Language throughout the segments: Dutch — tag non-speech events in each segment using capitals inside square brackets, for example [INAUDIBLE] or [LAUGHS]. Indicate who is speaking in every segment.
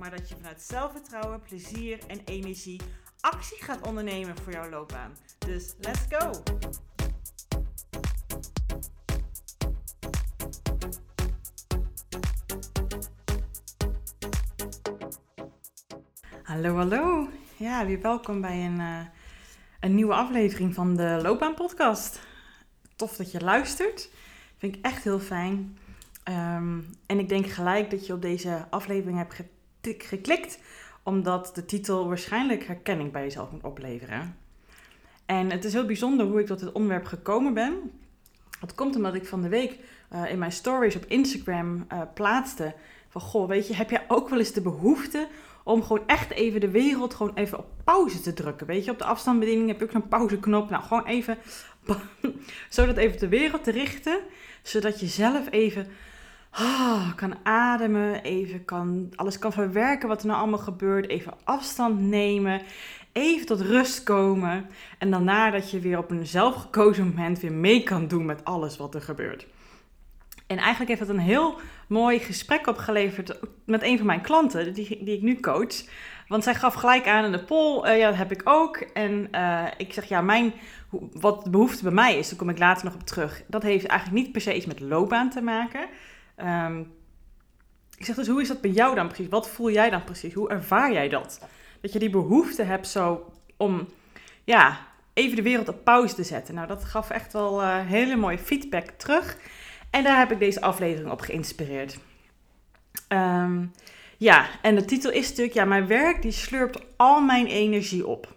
Speaker 1: maar dat je vanuit zelfvertrouwen, plezier en energie actie gaat ondernemen voor jouw loopbaan. Dus let's go! Hallo, hallo. Ja, weer welkom bij een, uh, een nieuwe aflevering van de Loopbaan Podcast. Tof dat je luistert. Vind ik echt heel fijn. Um, en ik denk gelijk dat je op deze aflevering hebt geklikt, omdat de titel waarschijnlijk herkenning bij jezelf moet opleveren. En het is heel bijzonder hoe ik tot dit onderwerp gekomen ben. Dat komt omdat ik van de week uh, in mijn stories op Instagram uh, plaatste van goh, weet je, heb jij ook wel eens de behoefte om gewoon echt even de wereld gewoon even op pauze te drukken. Weet je, op de afstandsbediening heb ik zo'n pauzeknop. Nou, gewoon even, [LAUGHS] zodat even de wereld te richten, zodat je zelf even oh, kan ademen, even kan, alles kan verwerken wat er nou allemaal gebeurt, even afstand nemen, even tot rust komen en daarna dat je weer op een zelfgekozen moment weer mee kan doen met alles wat er gebeurt. En eigenlijk heeft dat een heel mooi gesprek opgeleverd met een van mijn klanten, die, die ik nu coach. Want zij gaf gelijk aan in de poll, uh, ja, dat heb ik ook. En uh, ik zeg, ja, mijn, wat de behoefte bij mij is, daar kom ik later nog op terug. Dat heeft eigenlijk niet per se iets met loopbaan te maken. Um, ik zeg dus, hoe is dat bij jou dan precies? Wat voel jij dan precies? Hoe ervaar jij dat? Dat je die behoefte hebt zo om, ja, even de wereld op pauze te zetten. Nou, dat gaf echt wel uh, hele mooie feedback terug. En daar heb ik deze aflevering op geïnspireerd. Um, ja, en de titel is natuurlijk, ja, mijn werk die slurpt al mijn energie op.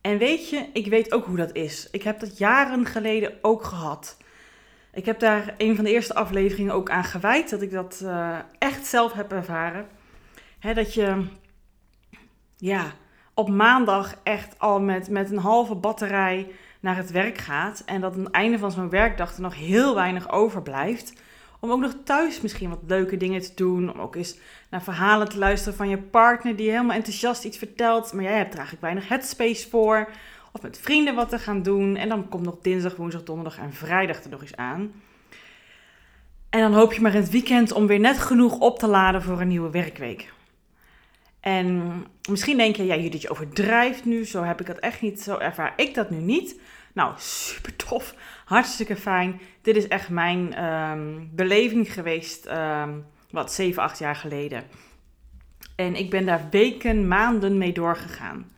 Speaker 1: En weet je, ik weet ook hoe dat is. Ik heb dat jaren geleden ook gehad. Ik heb daar een van de eerste afleveringen ook aan gewijd, dat ik dat uh, echt zelf heb ervaren. Dat je, ja, op maandag echt al met, met een halve batterij naar het werk gaat. En dat aan het einde van zo'n werkdag er nog heel weinig overblijft. Om ook nog thuis misschien wat leuke dingen te doen. Om ook eens naar verhalen te luisteren van je partner die helemaal enthousiast iets vertelt. Maar jij hebt er eigenlijk weinig headspace voor. Of met vrienden wat te gaan doen. En dan komt nog dinsdag, woensdag, donderdag en vrijdag er nog eens aan. En dan hoop je maar in het weekend om weer net genoeg op te laden voor een nieuwe werkweek. En misschien denk je, ja, Judith, overdrijft nu. Zo heb ik dat echt niet. Zo ervaar ik dat nu niet. Nou, super tof. Hartstikke fijn. Dit is echt mijn um, beleving geweest, um, wat, 7, 8 jaar geleden. En ik ben daar weken, maanden mee doorgegaan.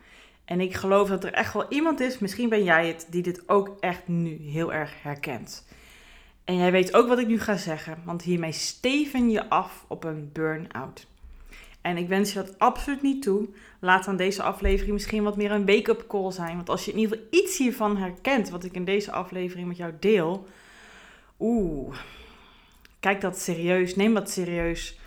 Speaker 1: En ik geloof dat er echt wel iemand is, misschien ben jij het, die dit ook echt nu heel erg herkent. En jij weet ook wat ik nu ga zeggen, want hiermee steven je af op een burn-out. En ik wens je dat absoluut niet toe. Laat dan deze aflevering misschien wat meer een wake-up call zijn. Want als je in ieder geval iets hiervan herkent, wat ik in deze aflevering met jou deel. Oeh, kijk dat serieus. Neem dat serieus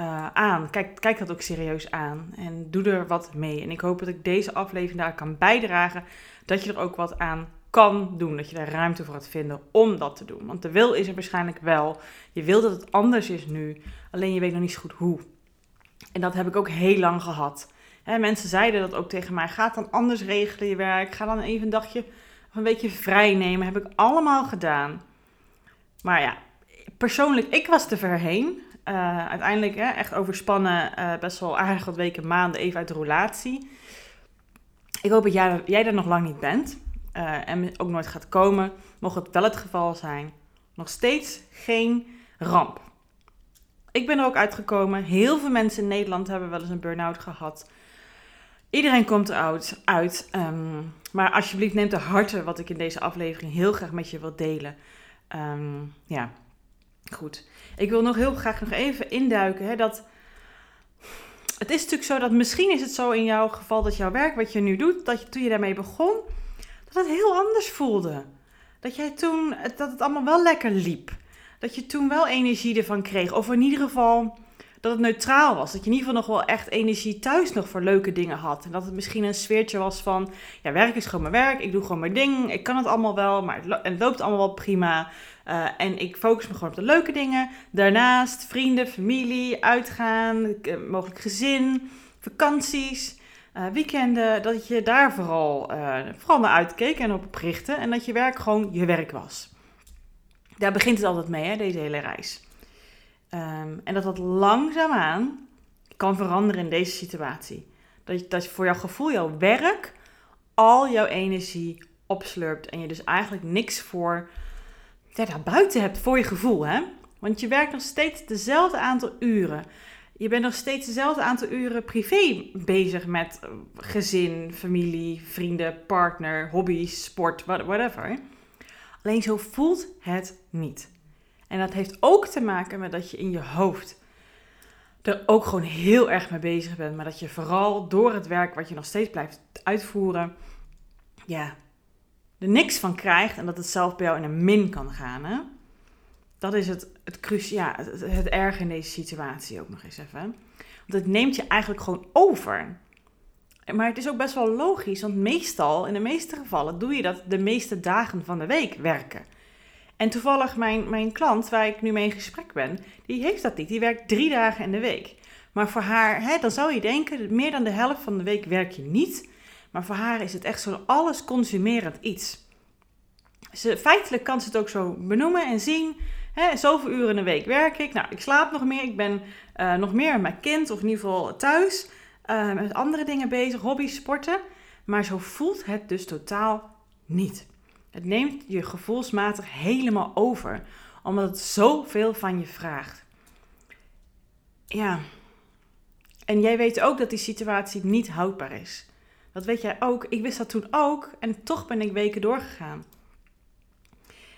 Speaker 1: uh, aan. Kijk, kijk dat ook serieus aan. En doe er wat mee. En ik hoop dat ik deze aflevering daar kan bijdragen. Dat je er ook wat aan kan doen. Dat je daar ruimte voor gaat vinden om dat te doen. Want de wil is er waarschijnlijk wel. Je wil dat het anders is nu. Alleen je weet nog niet zo goed hoe. En dat heb ik ook heel lang gehad. Mensen zeiden dat ook tegen mij. Ga dan anders regelen je werk. Ga dan even een dagje of een beetje vrij nemen. Heb ik allemaal gedaan. Maar ja, persoonlijk, ik was te ver heen. Uh, uiteindelijk hè, echt overspannen, uh, best wel aardig wat weken, maanden even uit de relatie. Ik hoop dat jij, jij er nog lang niet bent. Uh, en ook nooit gaat komen. Mocht het wel het geval zijn. Nog steeds geen ramp. Ik ben er ook uitgekomen. Heel veel mensen in Nederland hebben wel eens een burn-out gehad. Iedereen komt eruit. Uit. Um, maar alsjeblieft neem de harte wat ik in deze aflevering heel graag met je wil delen. Um, ja, goed. Ik wil nog heel graag nog even induiken. Hè, dat het is natuurlijk zo dat misschien is het zo in jouw geval dat jouw werk wat je nu doet, dat je toen je daarmee begon, dat het heel anders voelde. Dat jij toen, dat het allemaal wel lekker liep dat je toen wel energie ervan kreeg. Of in ieder geval dat het neutraal was. Dat je in ieder geval nog wel echt energie thuis nog voor leuke dingen had. En dat het misschien een sfeertje was van, ja, werk is gewoon mijn werk. Ik doe gewoon mijn ding. Ik kan het allemaal wel, maar het, loopt allemaal wel prima. Uh, en ik focus me gewoon op de leuke dingen. Daarnaast vrienden, familie, uitgaan, eh, mogelijk gezin, vakanties. Uh, weekenden, dat je daar vooral, uh, vooral naar uitkeek en op richtte. En dat je werk gewoon je werk was. Daar begint het altijd mee, hè, deze hele reis. Um, en dat dat langzaamaan kan veranderen in deze situatie. Dat, je, dat voor jouw gevoel, jouw werk, al jouw energie opslurpt. En je dus eigenlijk niks voor ja, daar buiten hebt voor je gevoel. Hè? Want je werkt nog steeds dezelfde aantal uren. Je bent nog steeds dezelfde aantal uren privé bezig met gezin, familie, vrienden, partner, hobby's, sport, whatever. Alleen zo voelt het niet. En dat heeft ook te maken met dat je in je hoofd er ook gewoon heel erg mee bezig bent. Maar dat je vooral door het werk wat je nog steeds blijft uitvoeren, ja, er niks van krijgt. En dat het zelf bij jou in een min kan gaan. Hè? Dat is het, het, ja, het, het erg in deze situatie ook nog eens even. Want het neemt je eigenlijk gewoon over. Maar het is ook best wel logisch, want meestal, in de meeste gevallen, doe je dat de meeste dagen van de week werken. En toevallig mijn, mijn klant, waar ik nu mee in gesprek ben, die heeft dat niet. Die werkt drie dagen in de week. Maar voor haar, hè, dan zou je denken, meer dan de helft van de week werk je niet. Maar voor haar is het echt zo'n alles consumerend iets. Ze, feitelijk kan ze het ook zo benoemen en zien. Hè, zoveel uren in de week werk ik. Nou, ik slaap nog meer. Ik ben uh, nog meer met mijn kind of in ieder geval thuis. Uh, met andere dingen bezig, hobby's, sporten. Maar zo voelt het dus totaal niet. Het neemt je gevoelsmatig helemaal over, omdat het zoveel van je vraagt. Ja. En jij weet ook dat die situatie niet houdbaar is. Dat weet jij ook. Ik wist dat toen ook en toch ben ik weken doorgegaan.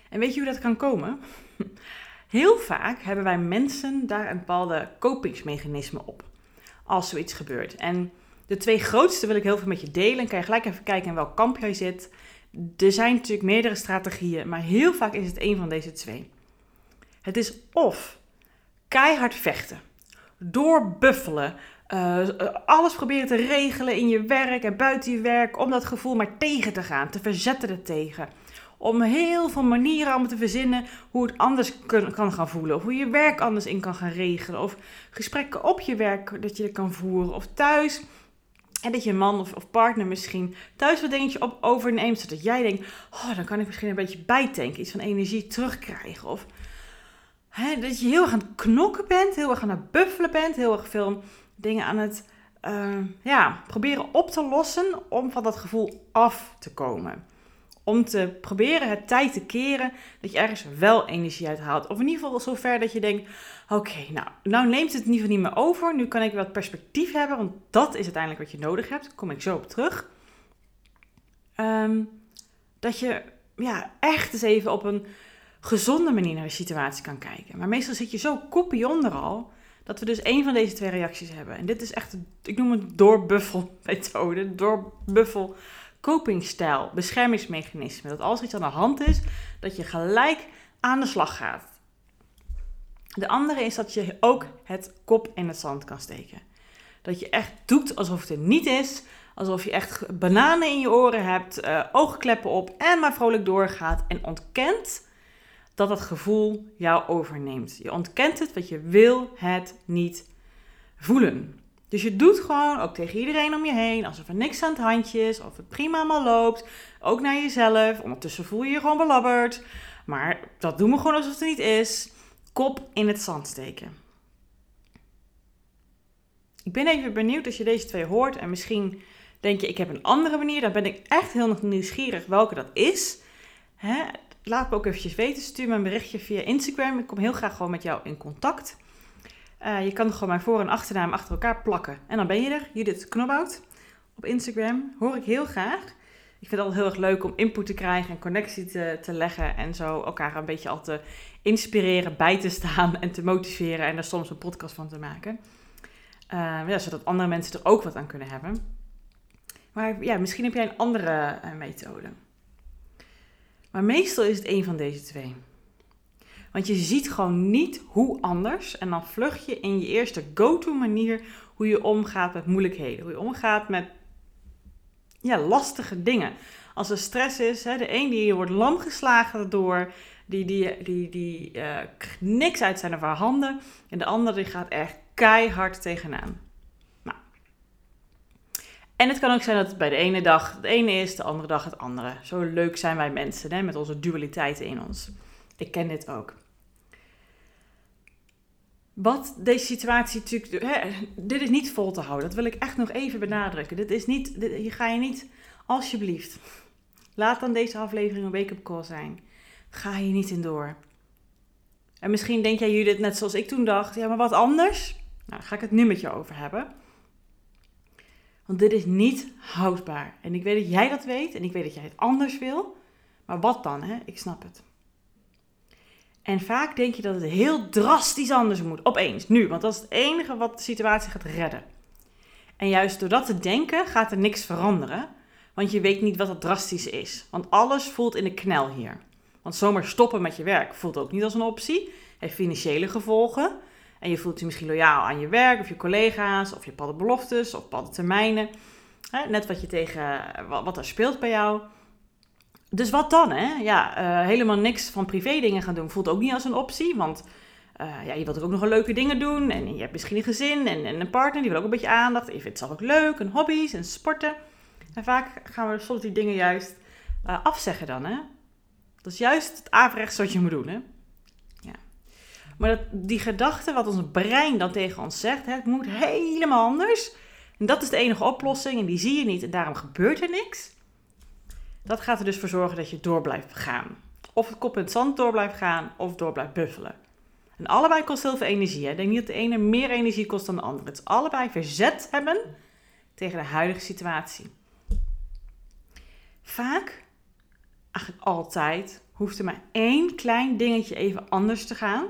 Speaker 1: En weet je hoe dat kan komen? [LAUGHS] Heel vaak hebben wij mensen daar een bepaalde kopingsmechanisme op. Als zoiets gebeurt. En de twee grootste wil ik heel veel met je delen. Kan je gelijk even kijken in welk kamp jij zit er zijn natuurlijk meerdere strategieën, maar heel vaak is het een van deze twee. Het is of keihard vechten, doorbuffelen, uh, alles proberen te regelen in je werk en buiten je werk, om dat gevoel maar tegen te gaan, te verzetten er tegen. Om heel veel manieren om te verzinnen hoe het anders kan gaan voelen. Of hoe je werk anders in kan gaan regelen. Of gesprekken op je werk dat je kan voeren. Of thuis en dat je man of, of, partner misschien thuis wat dingetje op overneemt. Zodat jij denkt, oh, dan kan ik misschien een beetje bijtanken. Iets van energie terugkrijgen. Of hè, dat je heel erg aan het knokken bent. Heel erg aan het buffelen bent. Heel erg veel dingen aan het uh, ja, proberen op te lossen. Om van dat gevoel af te komen om te proberen het tijd te keren dat je ergens wel energie uit haalt. Of in ieder geval zover dat je denkt, oké, nou, nou neemt het in ieder geval niet meer over. Nu kan ik wat perspectief hebben, want dat is uiteindelijk wat je nodig hebt. Daar kom ik zo op terug. Um, dat je ja, echt eens even op een gezonde manier naar de situatie kan kijken. Maar meestal zit je zo koppie onder al, dat we dus één van deze twee reacties hebben. En dit is echt, ik noem het doorbuffel-methode, doorbuffel copingstijl, beschermingsmechanisme. Dat als er iets aan de hand is, dat je gelijk aan de slag gaat. De andere is dat je ook het kop in het zand kan steken. Dat je echt doet alsof het er niet is. Alsof je echt bananen in je oren hebt, uh, oogkleppen op en maar vrolijk doorgaat. En ontkent dat het gevoel jou overneemt. Je ontkent het, want je wil het niet voelen. Dus je doet gewoon, ook tegen iedereen om je heen, alsof er niks aan het handje is, of het prima allemaal loopt. Ook naar jezelf. Ondertussen voel je je gewoon belabberd. Maar dat doen we gewoon alsof het niet is. Kop in het zand steken. Ik ben even benieuwd als je deze twee hoort en misschien denk je, ik heb een andere manier. Dan ben ik echt heel nieuwsgierig welke dat is. Hè? Laat me ook eventjes weten. Stuur me een berichtje via Instagram. Ik kom heel graag gewoon met jou in contact. Uh, je kan gewoon mijn voor- en achternaam achter elkaar plakken. En dan ben je er, Judith Knobhout. Op Instagram hoor ik heel graag. Ik vind het altijd heel erg leuk om input te krijgen en connectie te, te leggen. En zo elkaar een beetje al te inspireren, bij te staan en te motiveren. En daar soms een podcast van te maken. Uh, ja, zodat andere mensen er ook wat aan kunnen hebben. Maar ja, misschien heb jij een andere uh, methode. Maar meestal is het een van deze twee. Want je ziet gewoon niet hoe anders. En dan vlucht je in je eerste go-to manier hoe je omgaat met moeilijkheden. Hoe je omgaat met ja, lastige dingen. Als er stress is, hè, de een die wordt lam geslagen door, die, die, die, die uh, niks uit zijn of haar handen. En de andere die gaat echt keihard tegenaan. Nou. En het kan ook zijn dat het bij de ene dag het ene is, de andere dag het andere. Zo leuk zijn wij mensen, hè, met onze dualiteiten in ons. Ik ken dit ook. Wat deze situatie natuurlijk. Hè, dit is niet vol te houden. Dat wil ik echt nog even benadrukken. Dit is niet. Dit, hier ga je niet. Alsjeblieft. Laat dan deze aflevering een wake-up call zijn. Ga je niet in door. En misschien denk jij Judith net zoals ik toen dacht. Ja, maar wat anders? Nou, daar ga ik het nu met je over hebben. Want dit is niet houdbaar. En ik weet dat jij dat weet. En ik weet dat jij het anders wil. Maar wat dan? Hè? Ik snap het. En vaak denk je dat het heel drastisch anders moet. Opeens, nu. Want dat is het enige wat de situatie gaat redden. En juist door dat te denken gaat er niks veranderen. Want je weet niet wat het drastisch is. Want alles voelt in de knel hier. Want zomaar stoppen met je werk voelt ook niet als een optie. Heeft financiële gevolgen. En je voelt je misschien loyaal aan je werk of je collega's of je paddenbeloftes of paddentermijnen. Net wat je tegen wat er speelt bij jou. Dus wat dan, hè? Ja, uh, helemaal niks van privé dingen gaan doen voelt ook niet als een optie. Want uh, ja, je wilt ook nog leuke dingen doen. En je hebt misschien een gezin en, en, een partner, die wil ook een beetje aandacht. Je vindt het zelf ook leuk, en hobby's en sporten. En vaak gaan we soms die dingen juist uh, afzeggen dan, hè? Dat is juist het averechts wat je moet doen, hè? Ja. Maar dat, die gedachte, wat ons brein dan tegen ons zegt, hè, het moet helemaal anders. En dat is de enige oplossing en die zie je niet en daarom gebeurt er niks. Dat gaat er dus voor zorgen dat je door blijft gaan. Of het kop in het zand door blijft gaan, of door blijft buffelen. En allebei kost heel veel energie. Hè? Denk niet dat de ene meer energie kost dan de andere. Het is allebei verzet hebben tegen de huidige situatie. Vaak, eigenlijk altijd, hoeft er maar één klein dingetje even anders te gaan.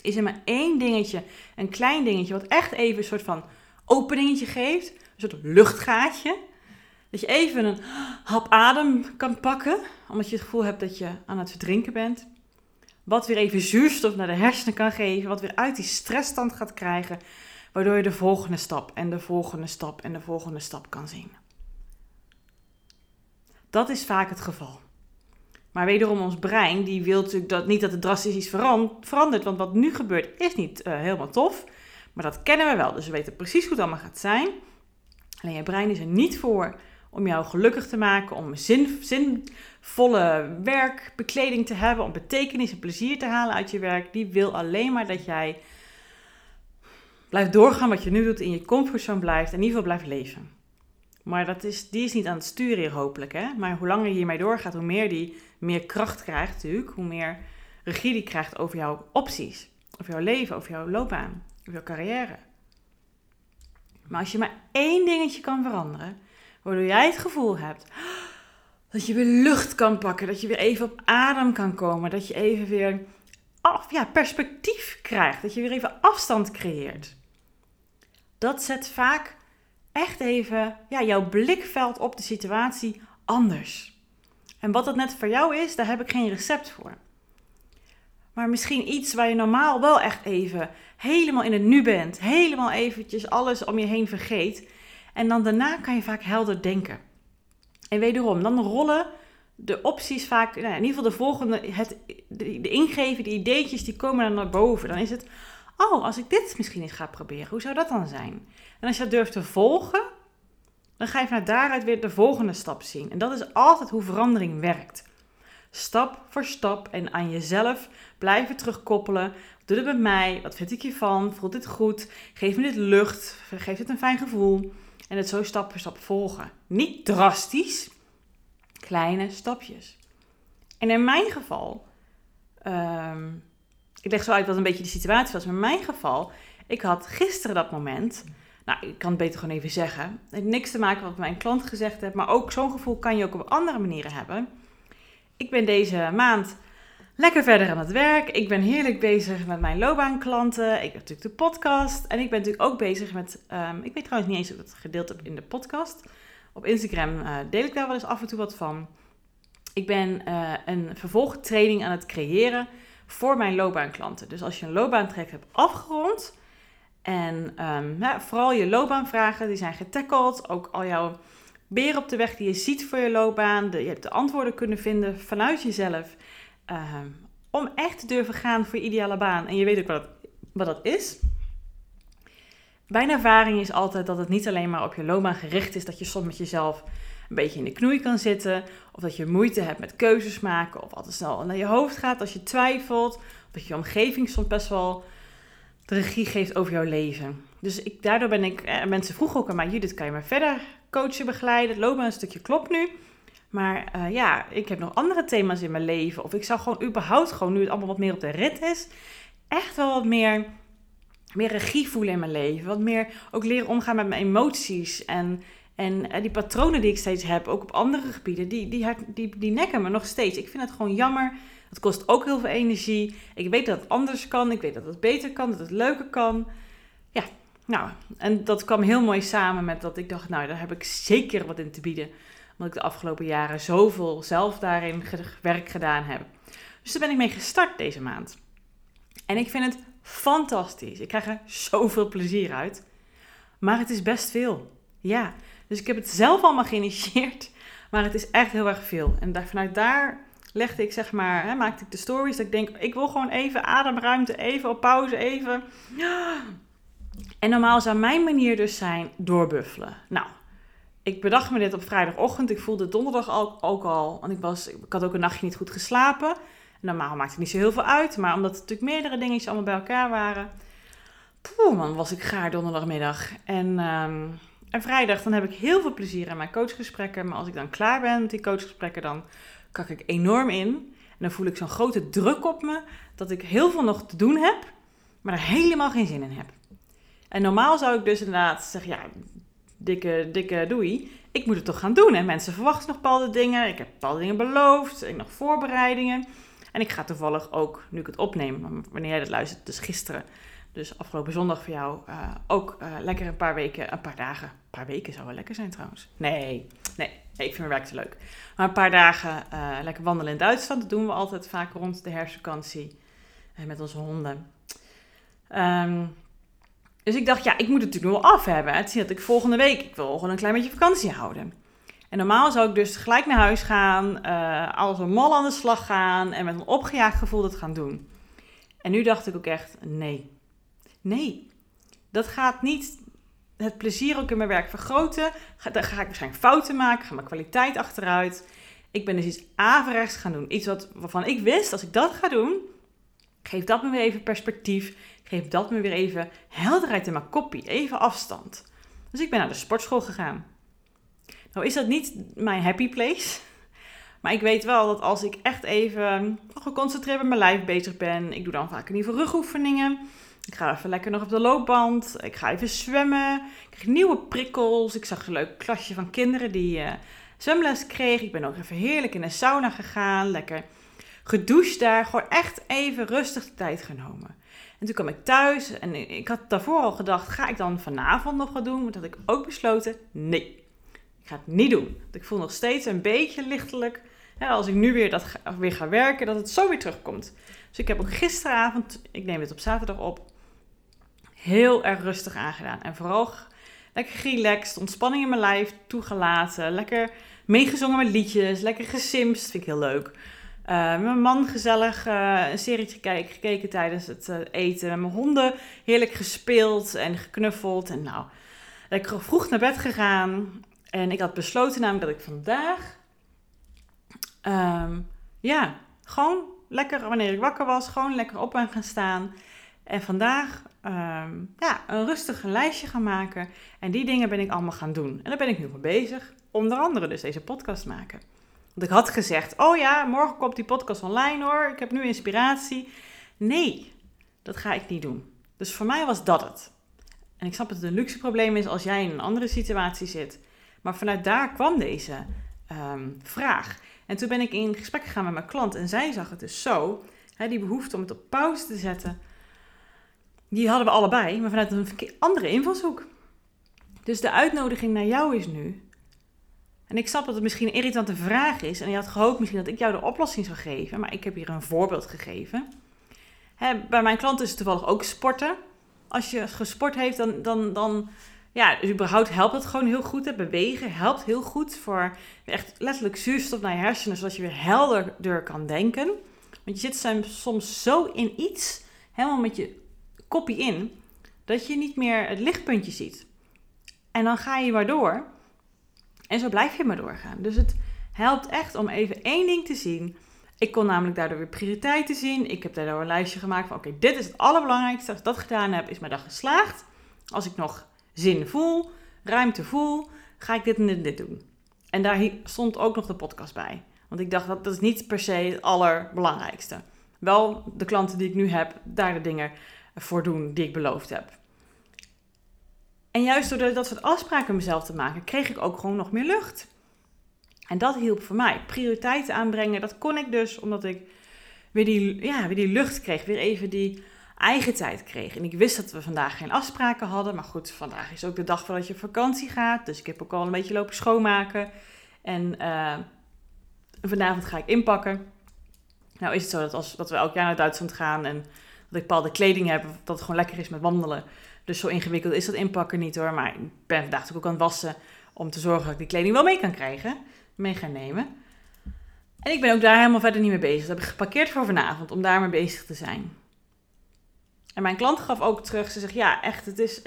Speaker 1: Is er maar één dingetje, een klein dingetje, wat echt even een soort van openingetje geeft. Een soort luchtgaatje. Dat je even een hap adem kan pakken, omdat je het gevoel hebt dat je aan het verdrinken bent. Wat weer even zuurstof naar de hersenen kan geven, wat weer uit die stressstand gaat krijgen, waardoor je de volgende stap en de volgende stap en de volgende stap kan zien. Dat is vaak het geval. Maar wederom ons brein, die wil natuurlijk dat, niet dat het drastisch iets verandert, want wat nu gebeurt is niet uh, helemaal tof. Maar dat kennen we wel, dus we weten precies hoe het allemaal gaat zijn. Alleen je brein is er niet voor om jou gelukkig te maken, om zin, zinvolle werkbekleding te hebben, om betekenis en plezier te halen uit je werk. Die wil alleen maar dat jij blijft doorgaan wat je nu doet, in je comfortzone blijft en in ieder geval blijft leven. Maar dat is, die is niet aan het sturen hier hopelijk. Hè? Maar hoe langer je hiermee doorgaat, hoe meer die meer kracht krijgt natuurlijk. Hoe meer regie die krijgt over jouw opties. Over jouw leven, over jouw loopbaan, over jouw carrière. Maar als je maar één dingetje kan veranderen, Waardoor jij het gevoel hebt dat je weer lucht kan pakken. Dat je weer even op adem kan komen. Dat je even weer ja, perspectief krijgt. Dat je weer even afstand creëert. Dat zet vaak echt even ja, jouw blikveld op de situatie anders. En wat dat net voor jou is, daar heb ik geen recept voor. Maar misschien iets waar je normaal wel echt even helemaal in het nu bent. Helemaal eventjes alles om je heen vergeet. En dan daarna kan je vaak helder denken. En wederom, dan rollen de opties vaak, nou, in ieder geval de volgende, het, de, de ingeven, de ideetjes, die komen dan naar boven. Dan is het, oh, als ik dit misschien eens ga proberen, hoe zou dat dan zijn? En als je dat durft te volgen, dan ga je vanuit daaruit weer de volgende stap zien. En dat is altijd hoe verandering werkt. Stap voor stap en aan jezelf blijven terugkoppelen. Doe het bij mij? Wat vind ik hiervan? Voelt dit goed? Geef me dit lucht? Geeft het een fijn gevoel? En het zo stap voor stap volgen. Niet drastisch, kleine stapjes. En in mijn geval, ehm, ik leg zo uit wat een beetje de situatie was. Maar in mijn geval, ik had gisteren dat moment. Nou, ik kan het beter gewoon even zeggen. Het heeft niks te maken met wat mijn klant gezegd heeft. Maar ook zo'n gevoel kan je ook op andere manieren hebben. Ik ben deze maand lekker verder aan het werk. Ik ben heerlijk bezig met mijn loopbaanklanten. Ik heb natuurlijk de podcast. En ik ben natuurlijk ook bezig met. Um, ik weet trouwens niet eens of ik het gedeeld heb in de podcast. Op Instagram uh, deel ik daar wel eens af en toe wat van. Ik ben uh, een vervolgtraining aan het creëren voor mijn loopbaanklanten. Dus als je een loopbaantraject hebt afgerond en um, ja, vooral je loopbaanvragen, die zijn getackled, ook al jouw beren op de weg die je ziet voor je loopbaan, je hebt de antwoorden kunnen vinden vanuit jezelf, um, om echt te durven gaan voor je ideale baan. En je weet ook wat dat, wat dat is. Mijn ervaring is altijd dat het niet alleen maar op je loopbaan gericht is, dat je soms met jezelf een beetje in de knoei kan zitten, of dat je moeite hebt met keuzes maken, of altijd snel naar je hoofd gaat als je twijfelt, of dat je omgeving soms best wel de regie geeft over jouw leven. Dus ik, daardoor ben ik, eh, mensen vroegen ook aan mij, Judith, kan je me verder coachen, begeleiden? Het loopbaan een stukje klopt nu. Maar uh, ja, ik heb nog andere thema's in mijn leven. Of ik zou gewoon überhaupt, gewoon nu het allemaal wat meer op de rit is, echt wel wat meer, meer regie voelen in mijn leven. Wat meer ook leren omgaan met mijn emoties. En, en uh, die patronen die ik steeds heb, ook op andere gebieden, die, die, die, die nekken me nog steeds. Ik vind het gewoon jammer. Het kost ook heel veel energie. Ik weet dat het anders kan. Ik weet dat het beter kan, dat het leuker kan. Ja, nou, en dat kwam heel mooi samen met dat ik dacht, nou, daar heb ik zeker wat in te bieden omdat ik de afgelopen jaren zoveel zelf daarin werk gedaan heb. Dus daar ben ik mee gestart deze maand. En ik vind het fantastisch. Ik krijg er zoveel plezier uit. Maar het is best veel. Ja, dus ik heb het zelf allemaal geïnitieerd. Maar het is echt heel erg veel. En daar, vanuit daar legde ik zeg maar, hè, maakte ik de stories. Dat ik denk, ik wil gewoon even ademruimte, even op pauze, even. En normaal zou mijn manier dus zijn doorbuffelen. Nou, ik bedacht me dit op vrijdagochtend. Ik voelde donderdag ook, ook al. Want ik, was, ik had ook een nachtje niet goed geslapen. normaal maakt het niet zo heel veel uit. Maar omdat er natuurlijk meerdere dingetjes allemaal bij elkaar waren. Poeh, man, was ik gaar donderdagmiddag. En, ehm, en vrijdag, dan heb ik heel veel plezier aan mijn coachgesprekken. Maar als ik dan klaar ben met die coachgesprekken, dan kak ik enorm in. En dan voel ik zo'n grote druk op me. Dat ik heel veel nog te doen heb. Maar er helemaal geen zin in heb. En normaal zou ik dus inderdaad zeggen, ja, dikke, dikke doei. Ik moet het toch gaan doen. En mensen verwachten nog bepaalde dingen. Ik heb bepaalde dingen beloofd. Ik heb nog voorbereidingen. En ik ga toevallig ook, nu ik het opneem, wanneer jij dat luistert, dus gisteren, dus afgelopen zondag voor jou, uh, ook uh, lekker een paar weken, een paar dagen. Een paar weken zou wel lekker zijn trouwens. Nee, nee, ik vind mijn werk te leuk. Maar een paar dagen uh, lekker wandelen in Duitsland. Dat doen we altijd vaak rond de herfstvakantie met onze honden. Um, dus ik dacht, ja, ik moet het natuurlijk wel af hebben. Het zie dat ik volgende week, ik wil gewoon een klein beetje vakantie houden. En normaal zou ik dus gelijk naar huis gaan, alles een mal aan de slag gaan en met een opgejaagd gevoel dat gaan doen. En nu dacht ik ook echt, nee, nee, dat gaat niet het plezier ook in mijn werk vergroten. Dan ga ik waarschijnlijk fouten maken, ga mijn kwaliteit achteruit. Ik ben dus iets averechts gaan doen. Iets wat, waarvan ik wist, als ik dat ga doen, geeft dat me weer even perspectief geef dat me weer even helderheid in mijn koppie, even afstand. Dus ik ben naar de sportschool gegaan. Nou is dat niet mijn happy place. [LAUGHS] Maar ik weet wel dat als ik echt even geconcentreerd met mijn lijf bezig ben, ik doe dan vaak in ieder geval rugoefeningen. Ik ga even lekker nog op de loopband. Ik ga even zwemmen. Ik krijg nieuwe prikkels. Ik zag een leuk klasje van kinderen die uh, zwemles kregen. Ik ben ook even heerlijk in de sauna gegaan. Lekker gedoucht daar. Gewoon echt even rustig de tijd genomen. En toen kwam ik thuis en ik had daarvoor al gedacht, ga ik dan vanavond nog wat doen? Toen had ik ook besloten, nee, ik ga het niet doen. Want ik voel nog steeds een beetje lichtelijk, als ik nu weer, dat weer ga werken, dat het zo weer terugkomt. Dus ik heb ook gisteravond, ik neem het op zaterdag op, heel erg rustig aangedaan. En vooral lekker relaxed, ontspanning in mijn lijf toegelaten, lekker meegezongen met liedjes, lekker gesimst, vind ik heel leuk. Uh, met mijn man gezellig uh, een serietje gekeken, gekeken tijdens het uh, eten. Met mijn honden heerlijk gespeeld en geknuffeld. En nou, lekker vroeg naar bed gegaan. En ik had besloten namelijk dat ik vandaag... Um, ja, gewoon lekker wanneer ik wakker was, gewoon lekker op en gaan staan. En vandaag um, ja, een rustig lijstje gaan maken. En die dingen ben ik allemaal gaan doen. En daar ben ik nu mee bezig. Onder andere dus deze podcast maken. Want ik had gezegd, oh ja, morgen komt die podcast online hoor, ik heb nu inspiratie. Nee, dat ga ik niet doen. Dus voor mij was dat het. En ik snap dat het een luxe probleem is als jij in een andere situatie zit. Maar vanuit daar kwam deze um, vraag. En toen ben ik in gesprek gegaan met mijn klant en zij zag het dus zo. Hè, die behoefte om het op pauze te zetten, die hadden we allebei, maar vanuit een andere invalshoek. Dus de uitnodiging naar jou is nu: en ik snap dat het misschien een irritante vraag is. En je had gehoopt misschien dat ik jou de oplossing zou geven. Maar ik heb hier een voorbeeld gegeven. Hè, bij mijn klanten is het toevallig ook sporten. Als je gesport heeft, dan, dan, dan ja, dus überhaupt helpt het gewoon heel goed. Hè. Bewegen helpt heel goed voor echt letterlijk zuurstof naar je hersenen, zodat je weer helderder kan denken. Want je zit soms zo in iets, helemaal met je kopie in, dat je niet meer het lichtpuntje ziet. En dan ga je maar door. En zo blijf je maar doorgaan. Dus het helpt echt om even één ding te zien. Ik kon namelijk daardoor weer prioriteiten zien. Ik heb daardoor een lijstje gemaakt van oké, dit is het allerbelangrijkste. Als ik dat gedaan heb, is mijn dag geslaagd. Als ik nog zin voel, ruimte voel, ga ik dit en dit, en dit doen. En daar stond ook nog de podcast bij. Want ik dacht dat dat is niet per se het allerbelangrijkste. Wel de klanten die ik nu heb, daar de dingen voor doen die ik beloofd heb. En juist door dat soort afspraken mezelf te maken, kreeg ik ook gewoon nog meer lucht. En dat hielp voor mij. Prioriteiten aanbrengen, dat kon ik dus omdat ik weer die, ja, weer die lucht kreeg. Weer even die eigen tijd kreeg. En ik wist dat we vandaag geen afspraken hadden. Maar goed, vandaag is ook de dag voordat je op vakantie gaat. Dus ik heb ook al een beetje lopen schoonmaken. En uh, vanavond ga ik inpakken. Nou is het zo dat, als, dat we elk jaar naar Duitsland gaan en dat ik bepaalde kleding heb, dat het gewoon lekker is met wandelen. Dus zo ingewikkeld is dat inpakken niet hoor. Maar ik ben vandaag ook aan het wassen om te zorgen dat ik die kleding wel mee kan krijgen. Mee gaan nemen. En ik ben ook daar helemaal verder niet mee bezig. Dat heb ik geparkeerd voor vanavond om daar mee bezig te zijn. En mijn klant gaf ook terug. Ze zegt, ja, echt, het is...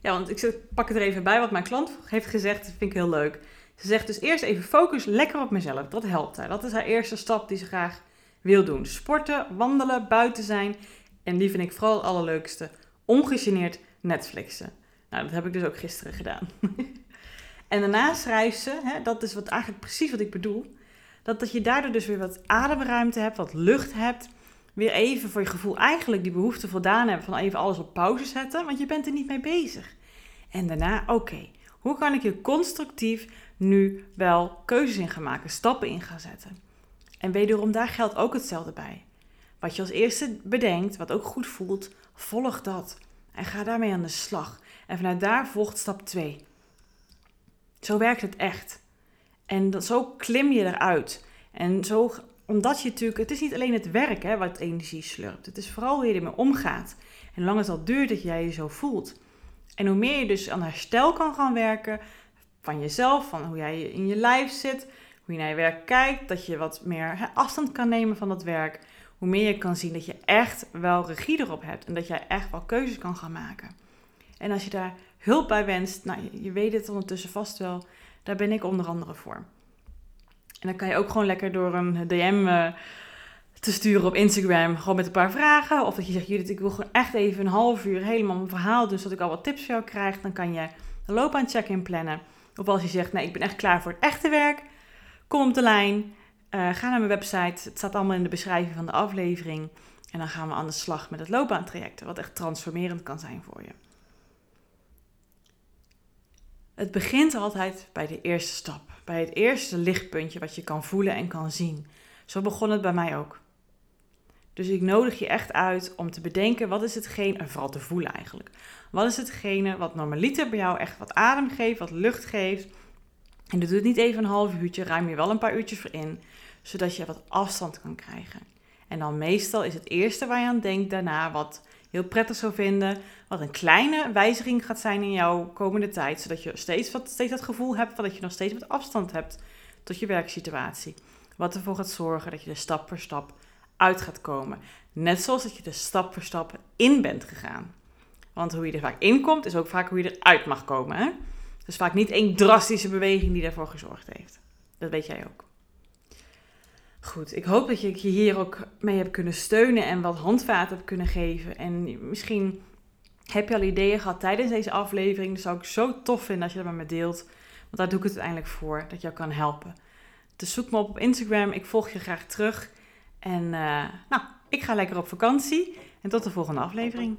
Speaker 1: Ja, want ik pak het er even bij wat mijn klant heeft gezegd. Dat vind ik heel leuk. Ze zegt dus eerst even focus lekker op mezelf. Dat helpt haar. Dat is haar eerste stap die ze graag wil doen. Sporten, wandelen, buiten zijn. En die vind ik vooral het allerleukste. Ongegeneerd Netflixen. Nou, dat heb ik dus ook gisteren gedaan. [LAUGHS] en daarna ze, hè, dat is wat eigenlijk precies wat ik bedoel. Dat, dat je daardoor dus weer wat ademruimte hebt, wat lucht hebt weer even voor je gevoel eigenlijk die behoefte voldaan hebben van even alles op pauze zetten, want je bent er niet mee bezig. En daarna, oké, hoe kan ik hier constructief nu wel keuzes in gaan maken, stappen in gaan zetten? En wederom, daar geldt ook hetzelfde bij. Wat je als eerste bedenkt, wat ook goed voelt, volg dat. En ga daarmee aan de slag. En vanuit daar volgt stap 2. Zo werkt het echt. En zo klim je eruit. En zo omdat je natuurlijk, het is niet alleen het werk hè, wat energie slurpt. Het is vooral hoe je ermee omgaat. En lang het al duurt dat jij je zo voelt. En hoe meer je dus aan herstel kan gaan werken van jezelf, van hoe jij in je lijf zit, hoe je naar je werk kijkt, dat je wat meer afstand kan nemen van dat werk. Hoe meer je kan zien dat je echt wel regie erop hebt en dat jij echt wel keuzes kan gaan maken. En als je daar hulp bij wenst, nou, je weet het ondertussen vast wel, daar ben ik onder andere voor. En dan kan je ook gewoon lekker door een DM uh, te sturen op Instagram. Gewoon met een paar vragen. Of dat je zegt, Judith, ik wil gewoon echt even een half uur helemaal mijn verhaal. Dus dat ik al wat tips voor jou krijg. Dan kan je een loopbaan check-in plannen. Of als je zegt, nee, ik ben echt klaar voor het echte werk. Kom op de lijn. Uh, ga naar mijn website. Het staat allemaal in de beschrijving van de aflevering. En dan gaan we aan de slag met het loopbaantraject. Wat echt transformerend kan zijn voor je. Het begint altijd bij de eerste stap bij het eerste lichtpuntje wat je kan voelen en kan zien. Zo begon het bij mij ook. Dus ik nodig je echt uit om te bedenken wat is hetgene, en vooral te voelen eigenlijk. Wat is hetgene wat normaliter bij jou echt wat adem geeft, wat lucht geeft. En dat doet niet even een half uurtje, ruim je wel een paar uurtjes voor in, zodat je wat afstand kan krijgen. En dan meestal is het eerste waar je aan denkt daarna wat heel prettig zou vinden. Wat een kleine wijziging gaat zijn in jouw komende tijd. Zodat je steeds, wat, steeds dat gevoel hebt van dat je nog steeds wat afstand hebt tot je werksituatie. Wat ervoor gaat zorgen dat je er stap voor stap uit gaat komen. Net zoals dat je er stap voor stap in bent gegaan. Want hoe je er vaak in komt, is ook vaak hoe je eruit mag komen. Hè? Dus vaak niet één drastische beweging die daarvoor gezorgd heeft. Dat weet jij ook. Goed, ik hoop dat ik je hier ook mee heb kunnen steunen en wat handvaten heb kunnen geven. En misschien heb je al ideeën gehad tijdens deze aflevering. Dat zou ik zo tof vinden als je dat met me deelt. Want daar doe ik het uiteindelijk voor, dat jou kan helpen. Dus zoek me op op Instagram. Ik volg je graag terug. En uh, nou, ik ga lekker op vakantie. En tot de volgende aflevering.